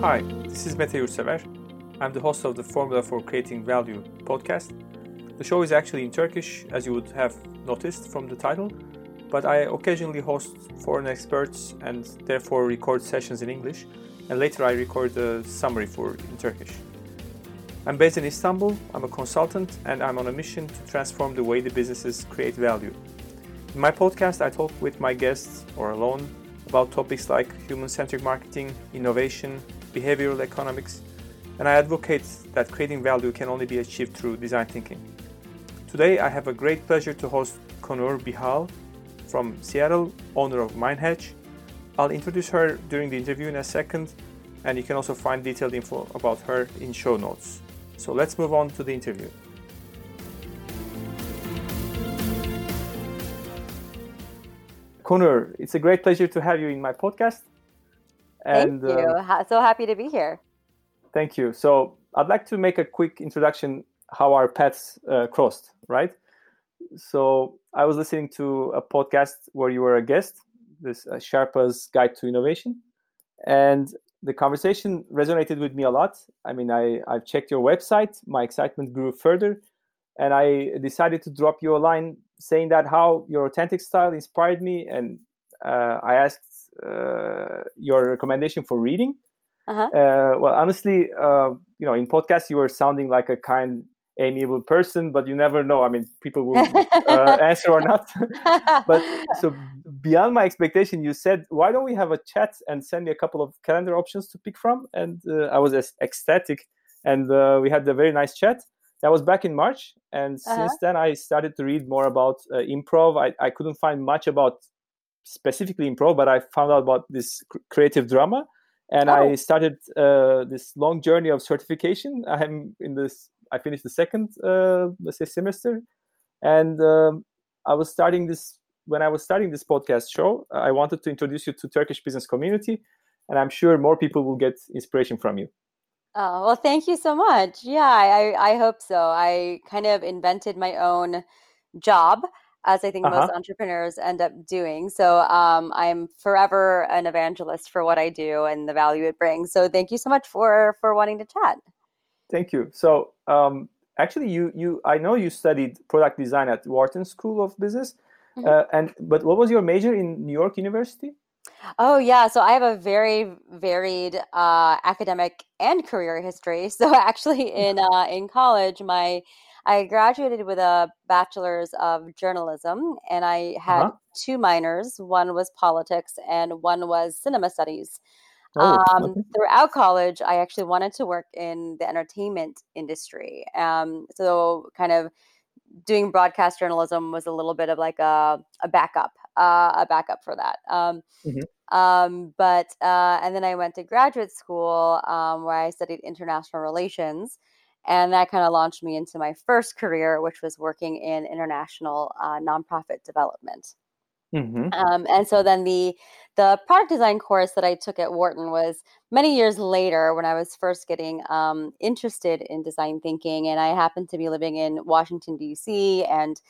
Hi, this is Mete Yurtsever. I'm the host of the Formula for Creating Value podcast. The show is actually in Turkish, as you would have noticed from the title, but I occasionally host foreign experts and therefore record sessions in English, and later I record a summary for in Turkish. I'm based in Istanbul, I'm a consultant, and I'm on a mission to transform the way the businesses create value. In my podcast, I talk with my guests or alone about topics like human centric marketing, innovation, behavioral economics, and I advocate that creating value can only be achieved through design thinking. Today, I have a great pleasure to host Konur Bihal from Seattle, owner of MindHatch. I'll introduce her during the interview in a second, and you can also find detailed info about her in show notes. So let's move on to the interview. Konur, it's a great pleasure to have you in my podcast. And, thank you. Uh, so happy to be here. Thank you. So I'd like to make a quick introduction how our paths uh, crossed, right? So I was listening to a podcast where you were a guest, this uh, Sherpa's Guide to Innovation, and the conversation resonated with me a lot. I mean, I I've checked your website, my excitement grew further, and I decided to drop you a line saying that how your authentic style inspired me, and uh, I asked your recommendation for reading. Uh-huh. Uh, well, honestly, uh, you know, in podcast you were sounding like a kind, amiable person, but you never know. I mean, people will uh, answer or not. but so beyond my expectation, you said, "Why don't we have a chat and send me a couple of calendar options to pick from?" And uh, I was ecstatic, and uh, we had a very nice chat. That was back in March, and uh-huh. since then I started to read more about uh, improv. I, I couldn't find much about specifically improv, but I found out about this creative drama, and oh. I started uh, this long journey of certification. I'm in this. I finished the second, uh, let's say, semester, and um, I was starting this when I was starting this podcast show. I wanted to introduce you to Turkish business community, and I'm sure more people will get inspiration from you. Oh, well, thank you so much. Yeah, I, I hope so. I kind of invented my own job, as I think uh-huh. most entrepreneurs end up doing. So um, I'm forever an evangelist for what I do and the value it brings. So thank you so much for for wanting to chat. Thank you. So um, actually, you you I know you studied product design at Wharton School of Business, mm-hmm. uh, and but what was your major in New York University? Oh yeah, so I have a very varied uh, academic and career history. So actually, in uh, in college, my I graduated with a bachelor's of journalism, and I had uh-huh. two minors. One was politics, and one was cinema studies. Oh, um, okay. Throughout college, I actually wanted to work in the entertainment industry. Um, so, kind of doing broadcast journalism was a little bit of like a, a backup, uh, a backup for that. Um, mm-hmm. um, but uh, and then I went to graduate school um, where I studied international relations, and that kind of launched me into my first career, which was working in international uh, nonprofit development. Mm-hmm. Um, and so then the the product design course that I took at Wharton was many years later when I was first getting um, interested in design thinking, and I happened to be living in Washington D.C. and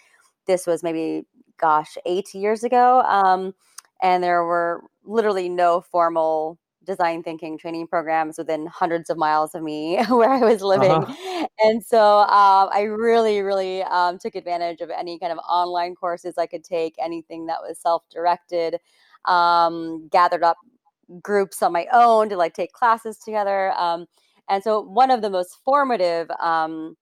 this was maybe gosh eight years ago, um, and there were literally no formal design thinking training programs within hundreds of miles of me where I was living. Uh-huh. And so um, I really, really um, took advantage of any kind of online courses I could take, anything that was self directed, um, gathered up groups on my own to like take classes together. Um, and so one of the most formative um,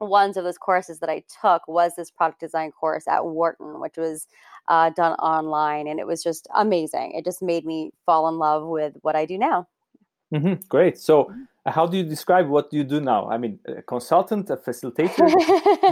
ones of those courses that I took was this product design course at Wharton, which was uh, done online, and it was just amazing. It just made me fall in love with what I do now. Mm-hmm. Great. So, mm-hmm. How do you describe what you do now? I mean, a consultant, a facilitator.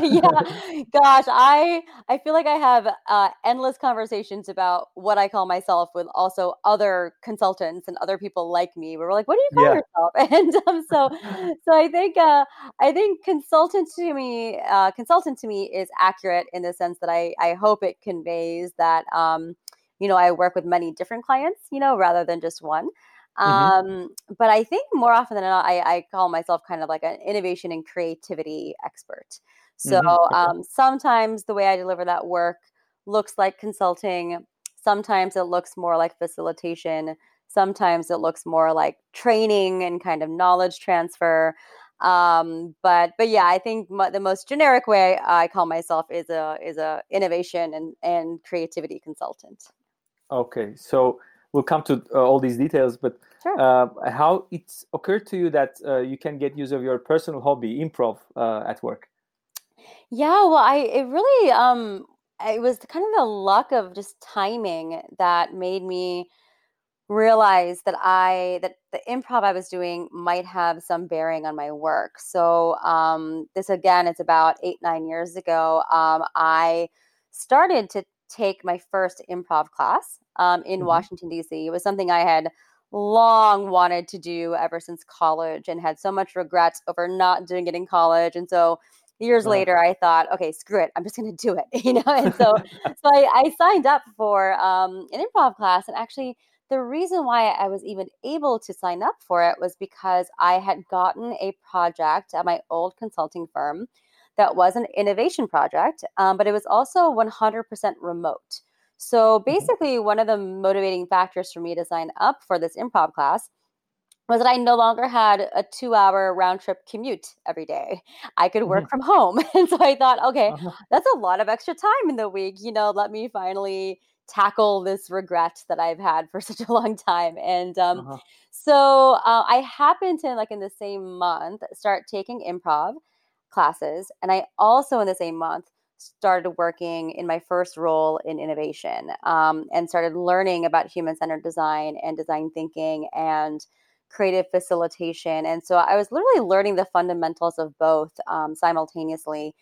yeah, gosh, I I feel like I have uh, endless conversations about what I call myself with also other consultants and other people like me. Where we're like, "What do you call yeah. yourself?" And um, so, so I think uh, I think consultant to me, uh, consultant to me is accurate in the sense that I I hope it conveys that um, you know I work with many different clients, you know, rather than just one. Mm-hmm. Um, but I think more often than not, I, I, call myself kind of like an innovation and creativity expert. So mm-hmm. um, sometimes the way I deliver that work looks like consulting. Sometimes it looks more like facilitation. Sometimes it looks more like training and kind of knowledge transfer. Um, but but yeah, I think the most generic way I call myself is a is a innovation and and creativity consultant. Okay, so we'll come to uh, all these details, but sure. uh, how it's occurred to you that uh, you can get use of your personal hobby, improv, uh, at work? Yeah, well, I it really um it was kind of the luck of just timing that made me realize that I that the improv I was doing might have some bearing on my work. So um, this again, it's about eight nine years ago. Um, I started to take my first improv class um, in mm-hmm. Washington D.C. It was something I had long wanted to do ever since college and had so much regret over not doing it in college, and so years later i thought okay screw it. I'm just going to do it you know? And so so I, I, signed up for um, an improv class. And actually the reason why i was even able to sign up for it was because i had gotten a project at my old consulting firm that was an innovation project um, but it was also 100% remote so mm-hmm. basically one of the motivating factors for me to sign up for this improv class was that I no longer had a two hour round trip commute every day. I could work mm-hmm. from home. And so I thought, okay, uh-huh. that's a lot of extra time in the week. You know, let me finally tackle this regret that I've had for such a long time. And um, uh-huh. so uh, I happened to, like, in the same month, start taking improv classes. And I also, in the same month, started working in my first role in innovation um, and started learning about human centered design and design thinking and creative facilitation. And so I was literally learning the fundamentals of both um, simultaneously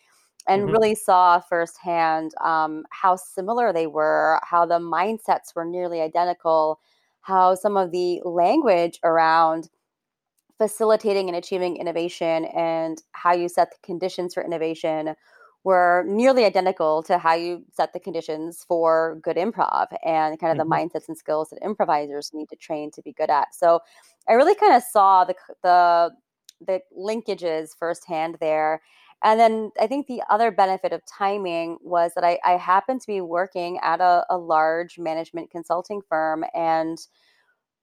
and mm-hmm. really saw firsthand um, how similar they were, how the mindsets were nearly identical, how some of the language around facilitating and achieving innovation and how you set the conditions for innovation were nearly identical to how you set the conditions for good improv and kind of mm-hmm. the mindsets and skills that improvisers need to train to be good at. So I really kind of saw the the the linkages firsthand there. And then I think the other benefit of timing was that I, I happened to be working at a, a large management consulting firm and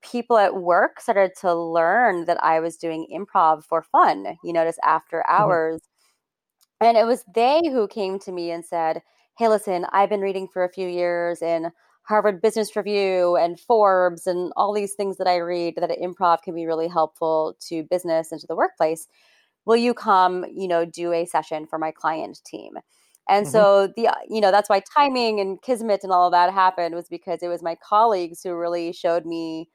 people at work started to learn that I was doing improv for fun, you know, just after mm-hmm. hours. Mm-hmm. And it was they who came to me and said, Hey, listen, I've been reading for a few years in Harvard Business Review and Forbes and all these things that I read that improv can be really helpful to business and to the workplace. Will you come, you know, do a session for my client team? And mm-hmm. so the you know that's why timing and kismet and all of that happened was because it was my colleagues who really showed me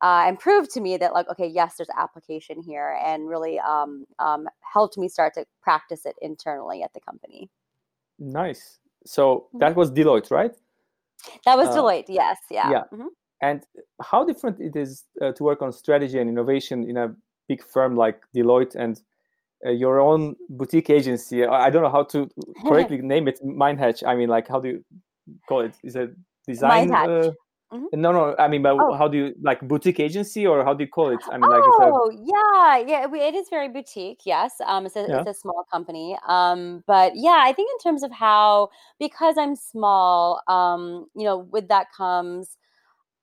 uh, and proved to me that like okay yes there's application here and really um, um, helped me start to practice it internally at the company. Nice. So mm-hmm. that was deloitte right? That was uh, deloitte yes yeah. yeah. Mm-hmm. and how different it is uh, to work on strategy and innovation in a big firm like deloitte and uh, your own boutique agency? I don't know how to correctly name it mindhatch i mean like how do you call it? Is it design Mm-hmm. No, no. I mean, but oh. how do you like boutique agency or how do you call it? I mean, like oh, yeah, yeah. It is very boutique. Yes, um, it's a yeah. it's a small company. Um, but yeah, I think in terms of how because I'm small, um, you know, with that comes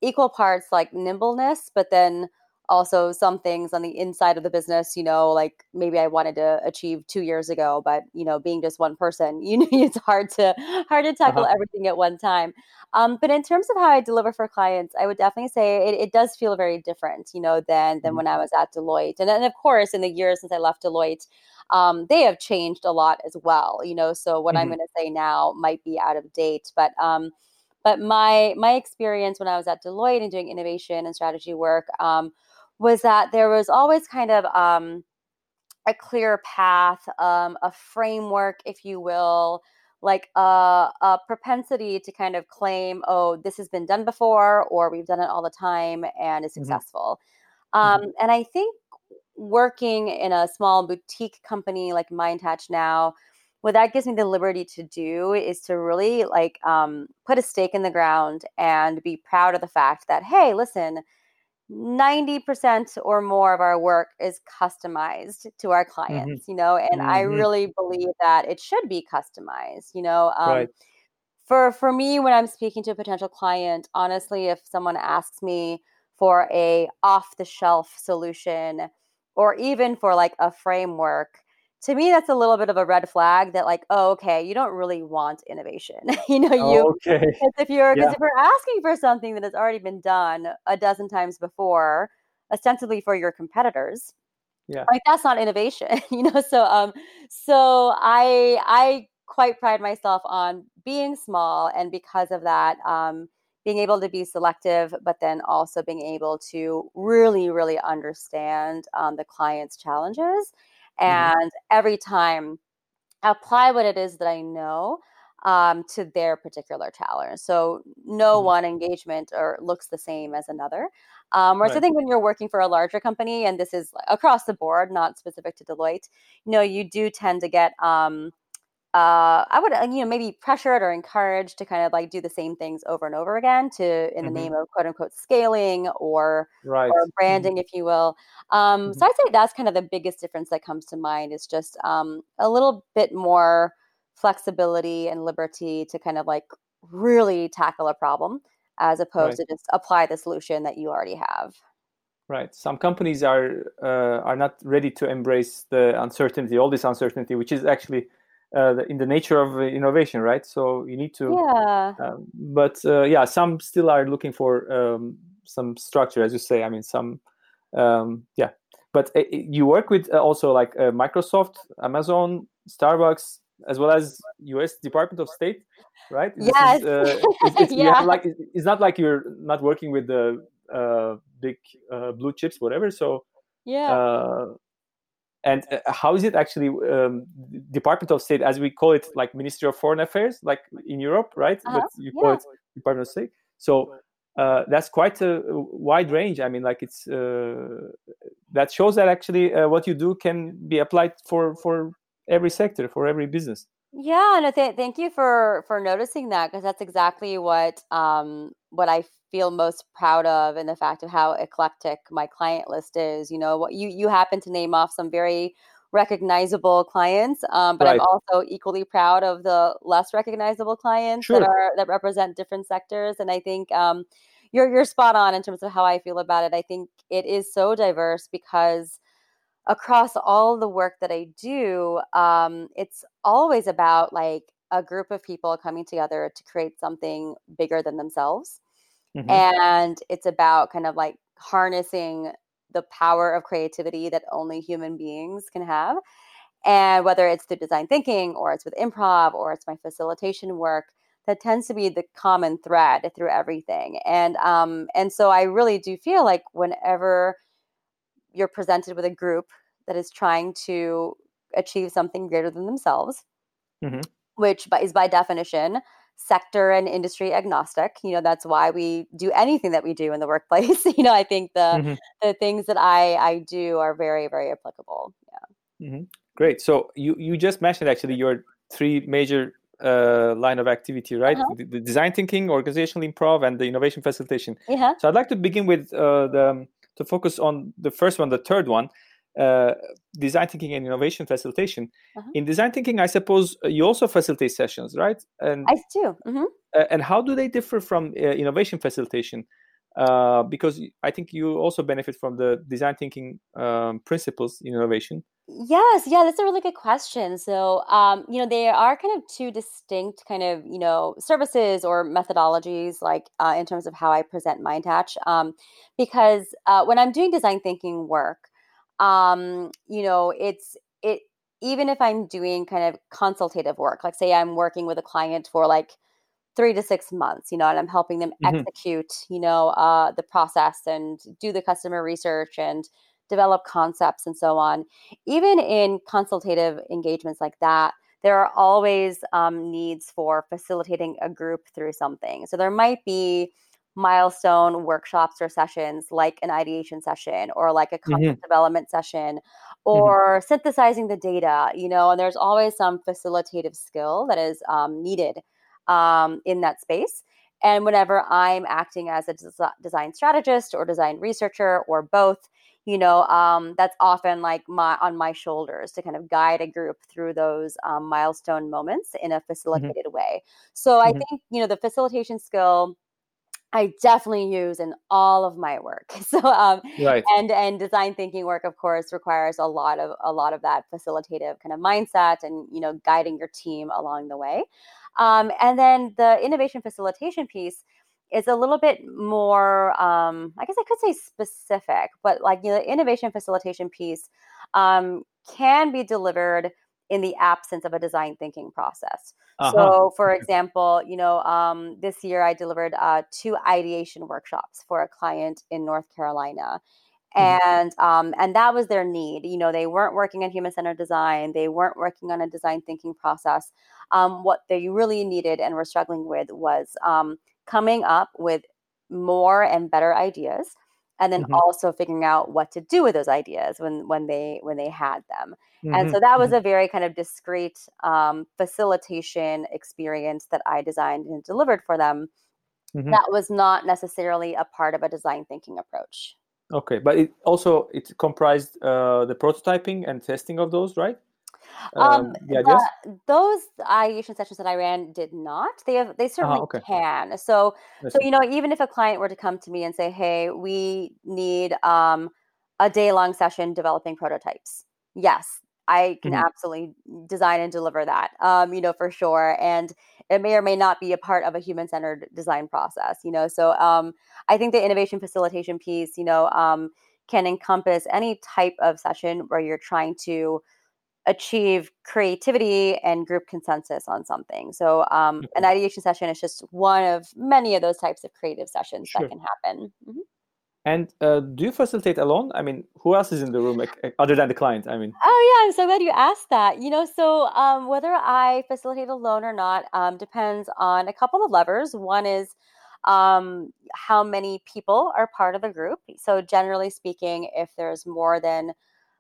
equal parts like nimbleness, but then also some things on the inside of the business you know like maybe i wanted to achieve two years ago but you know being just one person you know it's hard to hard to tackle uh-huh. everything at one time um, but in terms of how i deliver for clients i would definitely say it, it does feel very different you know than than mm-hmm. when i was at deloitte and then of course in the years since i left deloitte um, they have changed a lot as well you know so what mm-hmm. i'm going to say now might be out of date but um, but my my experience when I was at Deloitte and doing innovation and strategy work um, was that there was always kind of um, a clear path, um, a framework, if you will, like a, a, propensity to kind of claim, oh, this has been done before, or we've done it all the time and is mm-hmm. successful. Mm-hmm. Um, and I think working in a small boutique company like Mindhatch now, what that gives me the liberty to do is to really like um, put a stake in the ground and be proud of the fact that, hey, listen, 90% or more of our work is customized to our mm-hmm. clients mm-hmm. you know and mm-hmm. i really believe that it should be customized you know um, right. for for me when i'm speaking to a potential client honestly if someone asks me for a off the shelf solution or even for like a framework to me that's a little bit of a red flag that like oh okay you don't really want innovation you know you okay if you're because yeah. if you're asking for something that has already been done a dozen times before ostensibly for your competitors yeah like that's not innovation you know so um so i i quite pride myself on being small and because of that um being able to be selective but then also being able to really really understand um, the client's challenges. And mm-hmm. every time apply what it is that i know um, to their particular challenge so no mm-hmm. one engagement or looks the same as another um, whereas right. I think when you're working for a larger company, and this is across the board, not specific to Deloitte, you know, you do tend to get, um, uh, I would, uh, you know, maybe pressured or encouraged to kind of like do the same things over and over again to, in mm-hmm. the name of quote unquote scaling or, right. or mm-hmm. branding, mm-hmm. if you will. Um, mm-hmm. So I'd say that's kind of the biggest difference that comes to mind is just um, a little bit more flexibility and liberty to kind of like really tackle a problem as opposed right. to just apply the solution that you already have right some companies are uh, are not ready to embrace the uncertainty all this uncertainty which is actually uh, in the nature of innovation right so you need to yeah um, but uh, yeah some still are looking for um, some structure as you say i mean some um, yeah but uh, you work with uh, also like uh, microsoft amazon starbucks as well as us department of state right? Yes. Is, uh, it's, it's, yeah. like it's not like you're not working with the uh, big uh, blue chips, whatever. So yeah. And uh, how is it actually um, Department of State, as we call it, like Ministry of Foreign Affairs, like in Europe, right? Uh-huh. But you call yeah. it Department of State. So uh, that's quite a wide range. I mean, like it's uh, that shows that actually uh, what you do can be applied for for every sector, for every business. Yeah, no, th- thank you for for noticing that because that's exactly what um what I feel most proud of and the fact of how eclectic my client list is. You know, what you you happen to name off some very recognizable clients, um, but right. I'm also equally proud of the less recognizable clients sure. that are that represent different sectors. And I think um, you're you're spot on in terms of how I feel about it. I think it is so diverse because across all the work that I do, um, it's always about like a group of people coming together to create something bigger than themselves. Mm-hmm. And it's about kind of like harnessing the power of creativity that only human beings can have. And whether it's through design thinking or it's with improv or it's my facilitation work, that tends to be the common thread through everything. And um, and so I really do feel like whenever you're presented with a group that is trying to achieve something greater than themselves, mm-hmm. which is by definition sector and industry agnostic. You know, that's why we do anything that we do in the workplace. you know, I think the mm-hmm. the things that I I do are very very applicable. Yeah. Mm-hmm. Great. So you you just mentioned actually your three major uh, line of activity, right? Uh-huh. The, the, design thinking, organizational improv, and the innovation facilitation. Yeah. So I'd like to begin with uh, the to focus on the first one, the third one, uh, design thinking and innovation facilitation. Uh-huh. In design thinking, I suppose you also facilitate sessions, right? And I do. Mm-hmm. Uh, and how do they differ from uh, innovation facilitation? Uh, because I think you also benefit from the design thinking um, principles in innovation. Yes, yeah, that's a really good question. So, um, you know, there are kind of two distinct kind of, you know, services or methodologies, like uh, in terms of how I present MindHatch. Um, because uh, when I'm doing design thinking work, um, you know, it's it even if I'm doing kind of consultative work, like say I'm working with a client for like three to six months, you know, and I'm helping them mm-hmm. execute, you know, uh, the process and do the customer research and develop concepts and so on. Even in consultative engagements like that, there are always um, needs for facilitating a group through something. So there might be milestone workshops or sessions like an ideation session or like a concept mm-hmm. development session mm-hmm. or mm-hmm. synthesizing the data you know and there's always some facilitative skill that is um, needed um, in that space and whenever i'm acting as a des- design strategist or design researcher or both you know um, that's often like my on my shoulders to kind of guide a group through those um, milestone moments in a mm-hmm. facilitated mm-hmm. way so i mm-hmm. think you know the facilitation skill I definitely use in all of my work. So um, right. and and design thinking work, of course, requires a lot of a lot of that facilitative kind of mindset and you know guiding your team along the way. Um, and then the innovation facilitation piece is a little bit more, um, I guess I could say specific, but like you know, the innovation facilitation piece um, can be delivered in the absence of a design thinking process. Uh-huh. So, for example, you know, um, this year I delivered uh, two ideation workshops for a client in North Carolina. Mm-hmm. And um, and that was their need. You know, they weren't working on human centered design. They weren't working on a design thinking process. Um, what they really needed and were struggling with was um, coming up with more and better ideas and then mm-hmm. also figuring out what to do with those ideas when when they when they had them mm-hmm. and so that was mm-hmm. a very kind of discreet um, facilitation experience that i designed and delivered for them mm-hmm. that was not necessarily a part of a design thinking approach okay but it also it comprised uh, the prototyping and testing of those right um, yeah, um, the, those ideation sessions that I ran did not. They have, they uh-huh, certainly okay. can. So, so you know, even if a client were to come to me and say, "Hey, we need um, a day long session developing prototypes," yes, I can mm-hmm. absolutely design and deliver that. Um, you know, for sure, and it may or may not be a part of a human centered design process. You know, so um, I think the innovation facilitation piece, you know, um, can encompass any type of session where you're trying to achieve creativity and group consensus on something. So, um, an mm-hmm. ideation session is just one of many of those types of creative sessions sure. that can happen. Mm-hmm. And uh, do you facilitate alone? I mean, who else is in the room like, other than the client? I mean, oh yeah, I'm so glad you asked that. You know, so um, whether I facilitate alone or not um, depends on a couple of levers. One is um, how many people are part of the group. So, generally speaking, if there's more than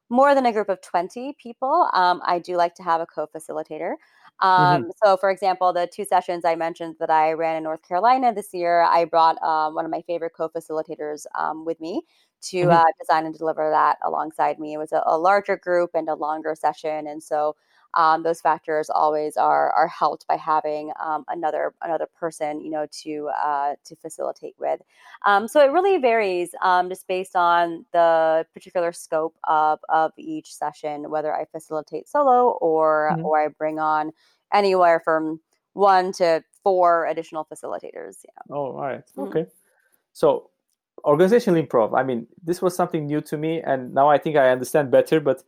more than a group of 20 people, um, I do like to have a co facilitator. Mm-hmm. Um, mm-hmm. So, for example, the two sessions I mentioned that I ran in North Carolina this year, I brought um, one of my favorite co facilitators um, with me to mm-hmm. uh, design and deliver that alongside me. It was a, a, larger group and a longer session. And so um, those factors always are are helped by having um, another another person you know to uh, to facilitate with. Um, so it really varies um, just based on the particular scope of of each session, whether I facilitate solo or mm-hmm. or I bring on anywhere from one to four additional facilitators. Yeah. Oh, all right. mm-hmm. Okay. So organizational improv. I mean, this was something new to me, and now I think I understand better. But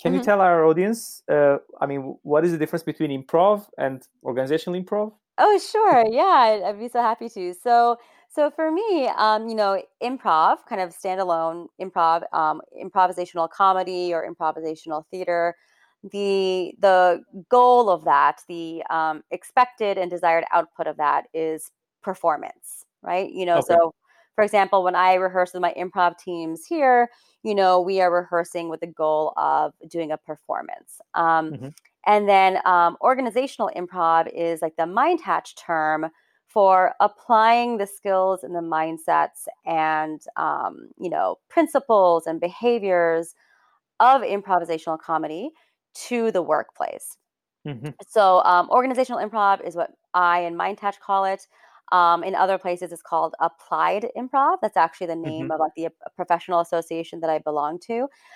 can mm-hmm. you tell our audience, uh, I mean, what is the difference between improv and organizational improv? Oh, sure. Yeah, I'd be so happy to. So, so for me, um, you know, improv, kind of standalone improv, um, improvisational comedy or improvisational theater. The the goal of that, the um, expected and desired output of that is performance, right? You know, okay. so for example, when I rehearse with my improv teams here, you know, we are rehearsing with the goal of doing a performance. Um, mm-hmm. And then um, organizational improv is like the mind hatch term for applying the skills and the mindsets and, um, you know, principles and behaviors of improvisational comedy to the workplace. Mm-hmm. So, um, organizational improv is what I and MindHatch call it. Um, in other places, it's called applied improv. That's actually the name mm-hmm. of like the uh, professional association that I belong to.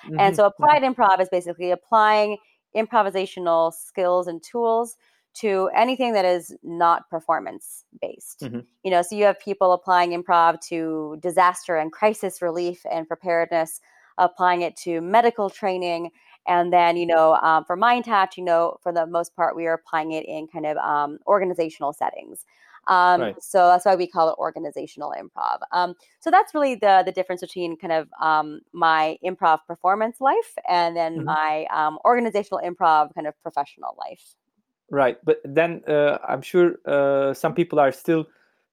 Mm-hmm. And so, applied improv is basically applying improvisational skills and tools to anything that is not performance based. Mm-hmm. You know, so you have people applying improv to disaster and crisis relief and preparedness, applying it to medical training. And then, you know, um, for MindHatch, you know, for the most part, we are applying it in kind of um, organizational settings. Um, right. So that's why we call it organizational improv. Um, so that's really the the difference between kind of um, my improv performance life and then mm-hmm. my um, organizational improv kind of professional life. Right, but then uh, I'm sure uh, some people are still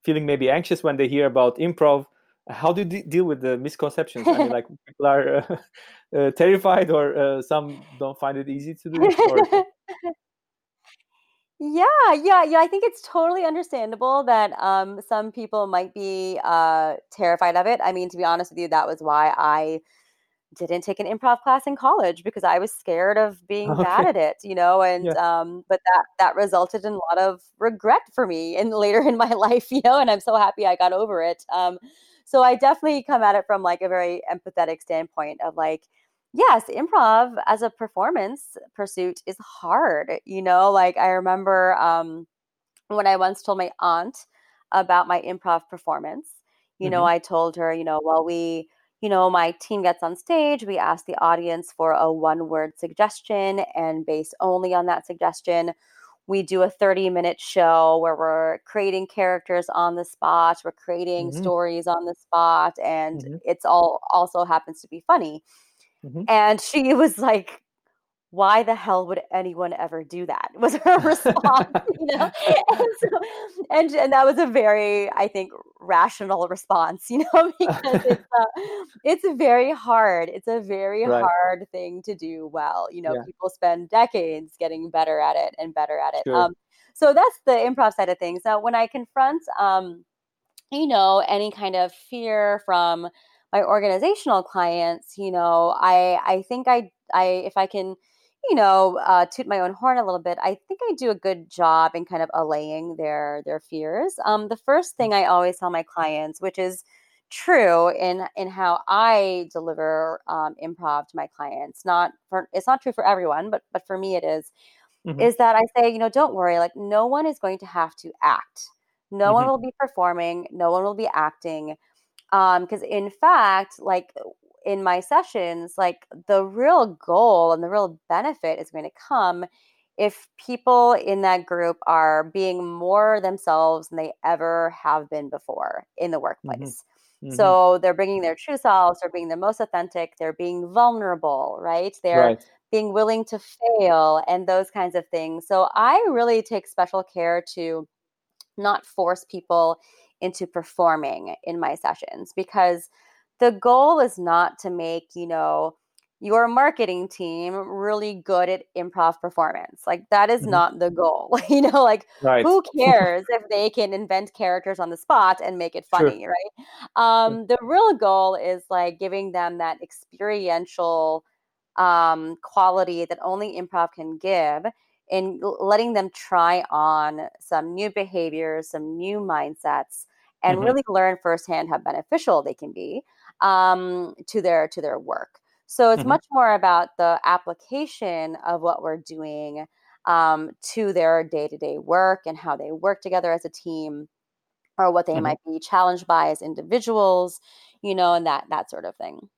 feeling maybe anxious when they hear about improv. How do you de- deal with the misconceptions? I mean, like people are uh, uh terrified, or uh, some don't find it easy to do. Or... Yeah, yeah, yeah. I think it's totally understandable that um, some people might be uh, terrified of it. I mean, to be honest with you, that was why I didn't take an improv class in college because I was scared of being okay. bad at it, you know, and yeah. um, but that that resulted in a lot of regret for me and later in my life, you know, and I'm so happy I got over it. Um, so I definitely come at it from like a very empathetic standpoint of like, yes, improv as a performance pursuit is hard, you know, like I remember um, when I once told my aunt about my improv performance, you mm-hmm. know, I told her, you know, well, we you know, my team gets on stage, we ask the audience for a one word suggestion, and based only on that suggestion, we do a 30 minute show where we're creating characters on the spot, we're creating mm-hmm. stories on the spot, and mm-hmm. it's all also happens to be funny. Mm-hmm. And she was like, why the hell would anyone ever do that? was her response you know? And, so, and, and that was a very i think rational response you know? Because it's uh, it's very hard. It's a very right. hard thing to do well. You know yeah. people spend decades getting better at it and better at it. Um, so that's the improv side of things. Now when i confront um, you know any kind of fear from my organizational clients you know i i think i i if i can you know, uh, toot my own horn a little bit, I think I do a good job in kind of allaying their their fears. Um, the first thing I always tell my clients, which is true in in how I deliver um, improv to my clients, not for it's not true for everyone, but but for me it is, mm-hmm. is that I say, you know, don't worry, like no one is going to have to act. No mm-hmm. one will be performing. No one will be acting. Because um, in fact, like in my sessions, like the real goal and the real benefit is going to come if people in that group are being more themselves than they ever have been before in the mm-hmm. workplace. Mm-hmm. So they're bringing their true selves, they're being the most authentic, they're being vulnerable, right? They're right. being willing to fail and those kinds of things. So I really take special care to not force people into performing in my sessions because the goal is not to make, you know, your marketing team really good at improv performance. Like that is mm-hmm. not the goal. you know, like right. who cares if they can invent characters on the spot and make it funny, sure. right? Um, the real goal is like giving them that experiential um, quality that only improv can give and letting them try on some new behaviors, some new mindsets, and mm-hmm. really learn firsthand how beneficial they can be um, to their to their work. So it's mm-hmm. much more about the application of what we're doing um, to their day to day work and how they work together as a team, or what they mm-hmm. might be challenged by as individuals, you know, and that that sort of thing.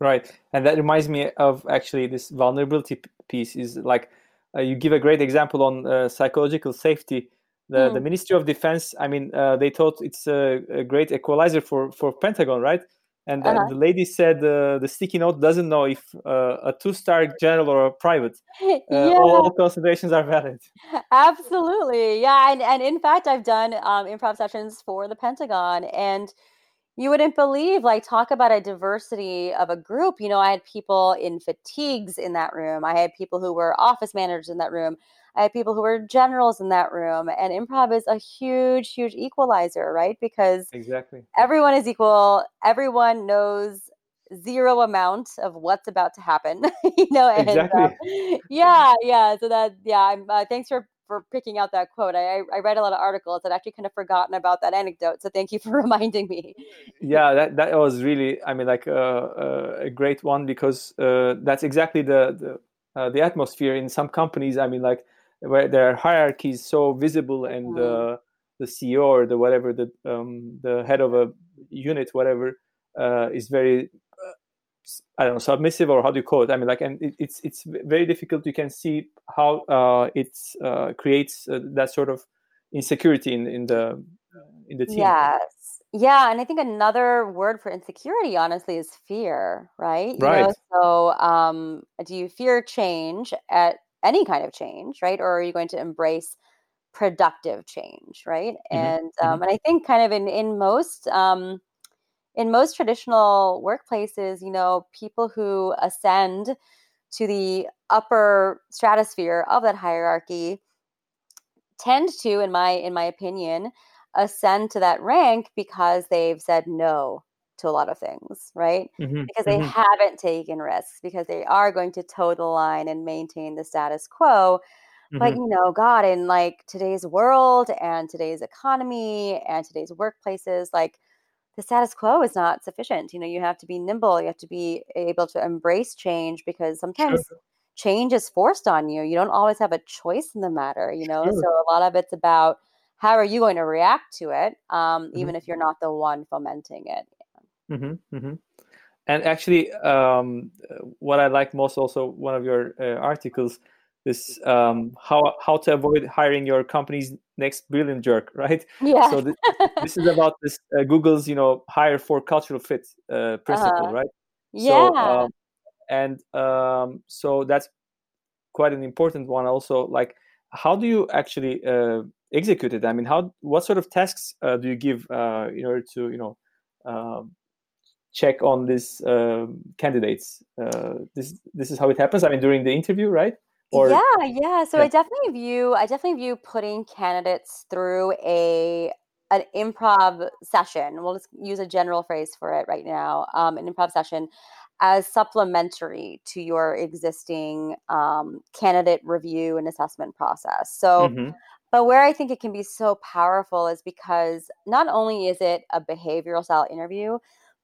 Right, and that reminds me of actually this vulnerability piece is like uh, you give a great example on uh, psychological safety. The, mm. the Ministry of Defense, I mean, uh, they thought it's a, a, great equalizer for, for Pentagon, right? and uh-huh. the lady said uh, the sticky note doesn't know if uh, a two-star general or a private uh, yeah. all considerations are valid absolutely yeah and, and in fact i've done um, improv sessions for the pentagon and you wouldn't believe like talk about a diversity of a group you know i had people in fatigues in that room i had people who were office managers in that room I had people who were generals in that room, and improv is a huge, huge equalizer, right? Because exactly everyone is equal. Everyone knows zero amount of what's about to happen, you know. And uh, exactly. uh, yeah, yeah. So that yeah. I'm, uh, thanks for for picking out that quote. I, I read a lot of articles. I'd actually kind of forgotten about that anecdote. So thank you for reminding me. Yeah, that, that was really, I mean, like uh, uh, a great one because uh, that's exactly the the, uh, the atmosphere in some companies. I mean, like where their hierarchy is so visible and mm. uh, the CEO or the whatever the um, the head of a unit whatever uh, is very I don't know submissive or how do you call it? I mean like and it, it's it's very difficult. You can see how uh, it uh, creates uh, that sort of insecurity in in the in the team. Yes. Yeah, and I think another word for insecurity, honestly, is fear, right? You right. Know, so, um, do you fear change at any kind of change, right? Or are you going to embrace productive change, right? Mm-hmm. And um, mm-hmm. and I think kind of in in most um, in most traditional workplaces, you know, people who ascend to the upper stratosphere of that hierarchy tend to, in my in my opinion, ascend to that rank because they've said no to a lot of things, right? Mhm, Because they mhm. haven't taken risks, because they are going to toe the line and maintain the status quo. But Mhm. you know, God, in like today's world and today's economy and today's workplaces, like the status quo is not sufficient. You know, you have to be nimble, you have to be able to embrace change because Sure, sometimes change is forced on you. You don't always have a choice in the matter, you know? sure. So a lot of it's about how are you going to react to it, um, Mhm, even if you're not the one fomenting it. mhm, mhm. And actually, um, what I like most also one of your uh, articles is um, how how to avoid hiring your company's next brilliant jerk, right? Yeah. So th- this is about this uh, Google's you know hire for cultural fit uh, principle, uh-huh. right? So Yeah. um, and um, so that's quite an important one also. Like, how do you actually uh, execute it? I mean, how what sort of tasks uh, do you give uh, in order to you know um, check on these um, candidates? Uh, this this is how it happens. I mean, during the interview, right? Or Yeah, yeah. So yeah. I definitely view I definitely view putting candidates through a an improv session. We'll just use a general phrase for it right now. Um, an improv session as supplementary to your existing um, candidate review and assessment process. So, hmm but where I think it can be so powerful is because not only is it a behavioral style interview,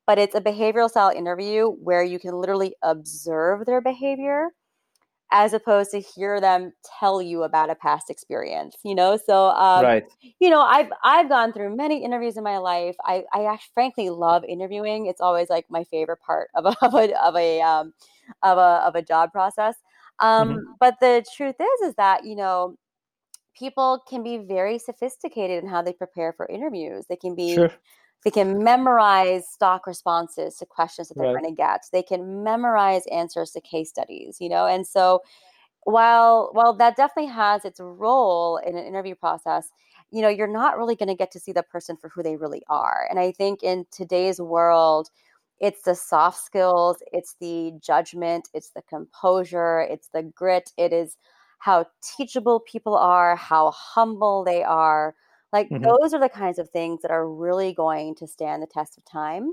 but it's a behavioral style interview where you can literally observe their behavior as opposed to hear them tell you about a past experience you know? So um Right. you know i've i've gone through many interviews in my life. I i actually frankly love interviewing. It's always like my favorite part of a of a of a um of a of a job process. Um hmm but the truth is is that you know people can be very sophisticated in how they prepare for interviews. They can be Sure. They can memorize stock responses to questions that they're Right. going to get. They can memorize answers to case studies, you know. And so while while that definitely has its role in an interview process, you know, you're not really going to get to see the person for who they really are. And I think in today's world, it's the soft skills, it's the judgment, it's the composure, it's the grit, it is how teachable people are, how humble they are like hmm those are the kinds of things that are really going to stand the test of time.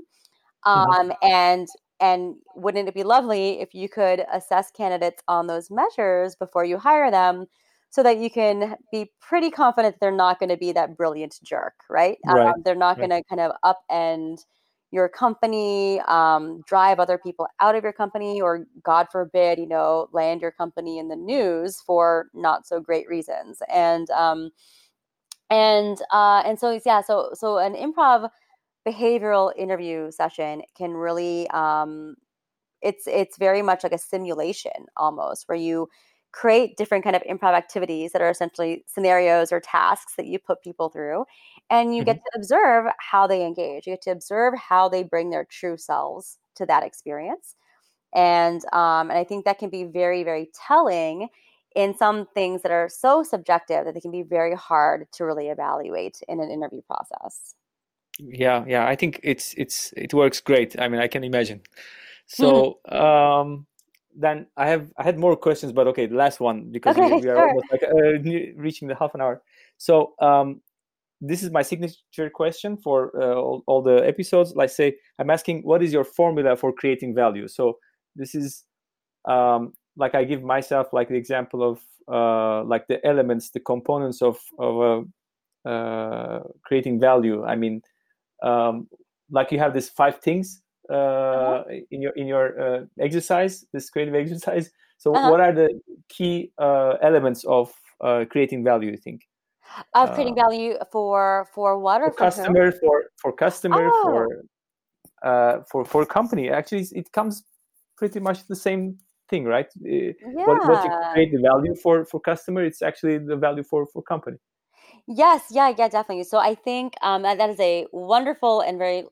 hmm Um, and and wouldn't it be lovely if you could assess candidates on those measures before you hire them, so that you can be pretty confident they're not going to be that brilliant jerk, right? Right. Um, they're not Right. going to kind of upend your company, um, drive other people out of your company, or God forbid, you know, land your company in the news for not so great reasons. And um, and uh and so yeah so so an improv behavioral interview session can really um it's it's very much like a simulation almost where you create different kind of improv activities that are essentially scenarios or tasks that you put people through and you get hmm to observe how they engage. You get to observe how they bring their true selves to that experience. And um, and I think that can be very very telling in some things that are so subjective that they can be very hard to really evaluate in an interview process. Yeah. Yeah. I think it's it's it works great. I mean, I can imagine. So um, then I have I had more questions, but okay, the last one because we, okay, we are sure. almost like uh, reaching the half an hour. So um, this is my signature question for uh, all, all the episodes. Like say, I'm asking, what is your formula for creating value? So this is um, like I give myself like the example of uh, like the elements, the components of of uh, uh, creating value. I mean, um, like you have these five things Uh-huh. uh, in your in your uh, exercise, this creative exercise. So, Uh-huh. what are the key uh, elements of uh, creating value? You think Of uh, creating value for for what or for for whom? customer, for for customer, for Oh, uh, for for company? Actually, it comes pretty much the same thing, right? Uh, what what you create the value for for customer, it's actually the value for for company. Yes, yeah, yeah, definitely. So I think um, that that is a wonderful and very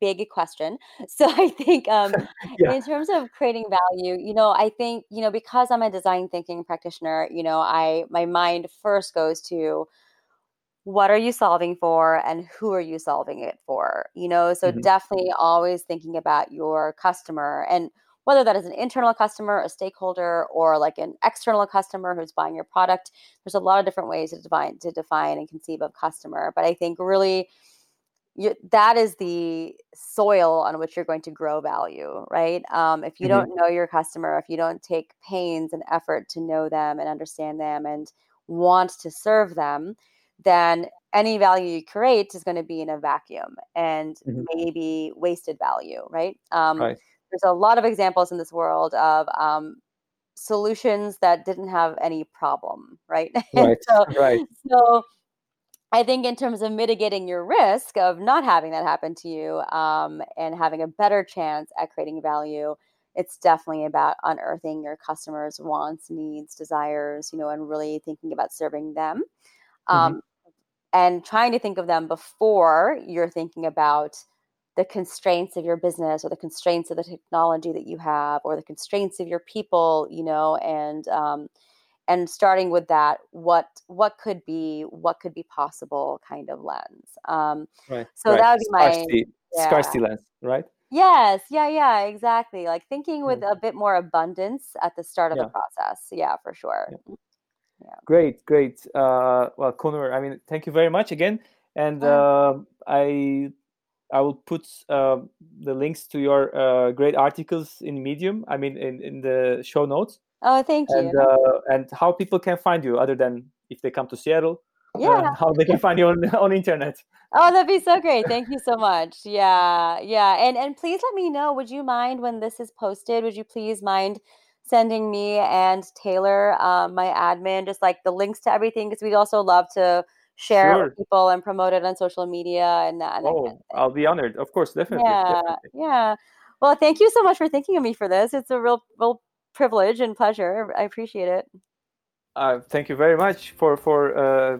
big question. So I think um, Yeah. in terms of creating value, you know, I think you know because I'm a design thinking practitioner, you know, I my mind first goes to what are you solving for and who are you solving it for you know so hmm definitely always thinking about your customer and whether that is an internal customer a stakeholder or like an external customer who's buying your product there's a lot of different ways to define to define and conceive of customer but i think really you, that is the soil on which you're going to grow value, right? Um, if you mm-hmm. don't know your customer, if you don't take pains and effort to know them and understand them and want to serve them, then any value you create is going to be in a vacuum and mm-hmm. maybe wasted value, right? Um, right? There's a lot of examples in this world of um, solutions that didn't have any problem, right? Right. so, right. So I think in terms of mitigating your risk of not having that happen to you um, and having a better chance at creating value, it's definitely about unearthing your customers' wants, needs, desires, you know, and really thinking about serving them. Um, mm-hmm. And trying to think of them before you're thinking about the constraints of your business or the constraints of the technology that you have or the constraints of your people, you know, and um, and starting with that what what could be what could be possible kind of lens um right so right. that would be my scarcity, yeah. scarcity lens right yes yeah yeah exactly like thinking with mm. a bit more abundance at the start of yeah. the process yeah for sure yeah. yeah. great great uh well Conor I mean thank you very much again and uh, I I will put uh, the links to your uh, great articles in Medium. I mean, in, in the show notes. Oh, thank you. And, uh, and how people can find you other than if they come to Seattle. Uh, yeah. how they can find you on, on internet. Oh, that'd be so great. Thank you so much. Yeah. Yeah. And and please let me know. Would you mind when this is posted? Would you please mind sending me and Taylor, um, my admin, just like the links to everything? Because we'd also love to share sure. it with people and promote it on social media and that. oh, I'll be honored. Of course, definitely. Yeah. Definitely. Yeah. Well, thank you so much for thinking of me for this. It's a real, real privilege and pleasure. I appreciate it. Uh, thank you very much for for uh,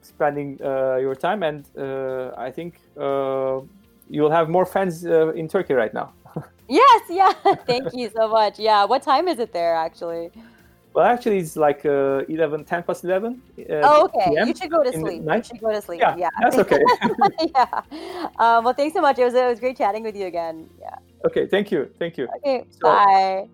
spending uh, your time, and uh, I think uh, you'll have more fans uh, in Turkey right now. yes, yeah. thank you so much. Yeah, what time is it there actually? Well, actually, it's like uh, 11, 10 past 11. Uh, oh, okay. PM you should go to sleep. You should go to sleep. Yeah, yeah. that's okay. yeah. Um, well, thanks so much. It was, it was great chatting with you again. Yeah. Okay. Thank you. Thank you. Okay. So, bye.